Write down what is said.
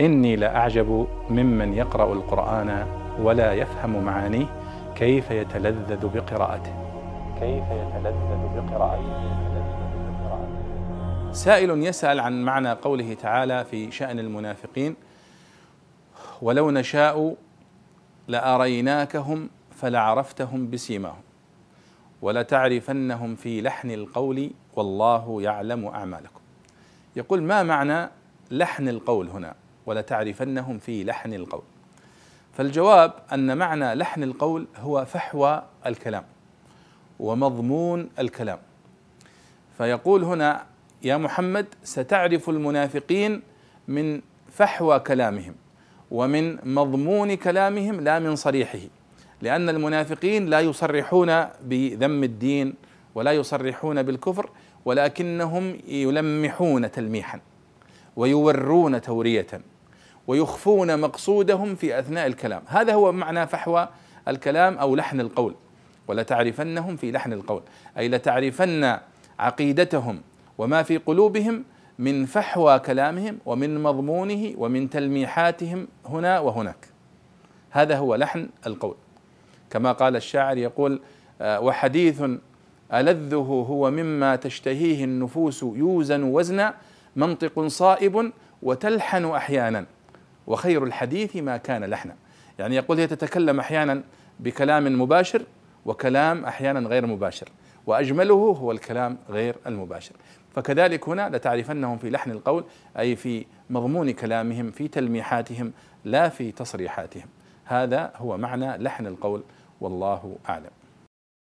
إني لأعجب ممن يقرأ القرآن ولا يفهم معانيه كيف يتلذذ بقراءته. كيف يتلذذ بقراءته. سائل يسأل عن معنى قوله تعالى في شأن المنافقين ولو نشاء لأريناكهم فلعرفتهم بسيماهم ولتعرفنهم في لحن القول والله يعلم أعمالكم. يقول ما معنى لحن القول هنا؟ ولتعرفنهم في لحن القول. فالجواب أن معنى لحن القول هو فحوى الكلام ومضمون الكلام. فيقول هنا يا محمد ستعرف المنافقين من فحوى كلامهم ومن مضمون كلامهم لا من صريحه لأن المنافقين لا يصرحون بذم الدين ولا يصرحون بالكفر ولكنهم يلمحون تلميحا ويورون تورية. ويخفون مقصودهم في أثناء الكلام. هذا هو معنى فحوى الكلام أو لحن القول. ولتعرفنهم في لحن القول. أي لتعرفن عقيدتهم وما في قلوبهم من فحوى كلامهم ومن مضمونه ومن تلميحاتهم هنا وهناك. هذا هو لحن القول. كما قال الشاعر يقول آه، وحديث ألذه هو مما تشتهيه النفوس يوزن وزنا منطق صائب وتلحن أحيانا. وخير الحديث ما كان لحنا. يعني يقول هي تتكلم أحيانا بكلام مباشر وكلام أحيانا غير مباشر وأجمله هو الكلام غير المباشر. فكذلك هنا لتعرفنهم في لحن القول أي في مضمون كلامهم في تلميحاتهم لا في تصريحاتهم. هذا هو معنى لحن القول والله أعلم.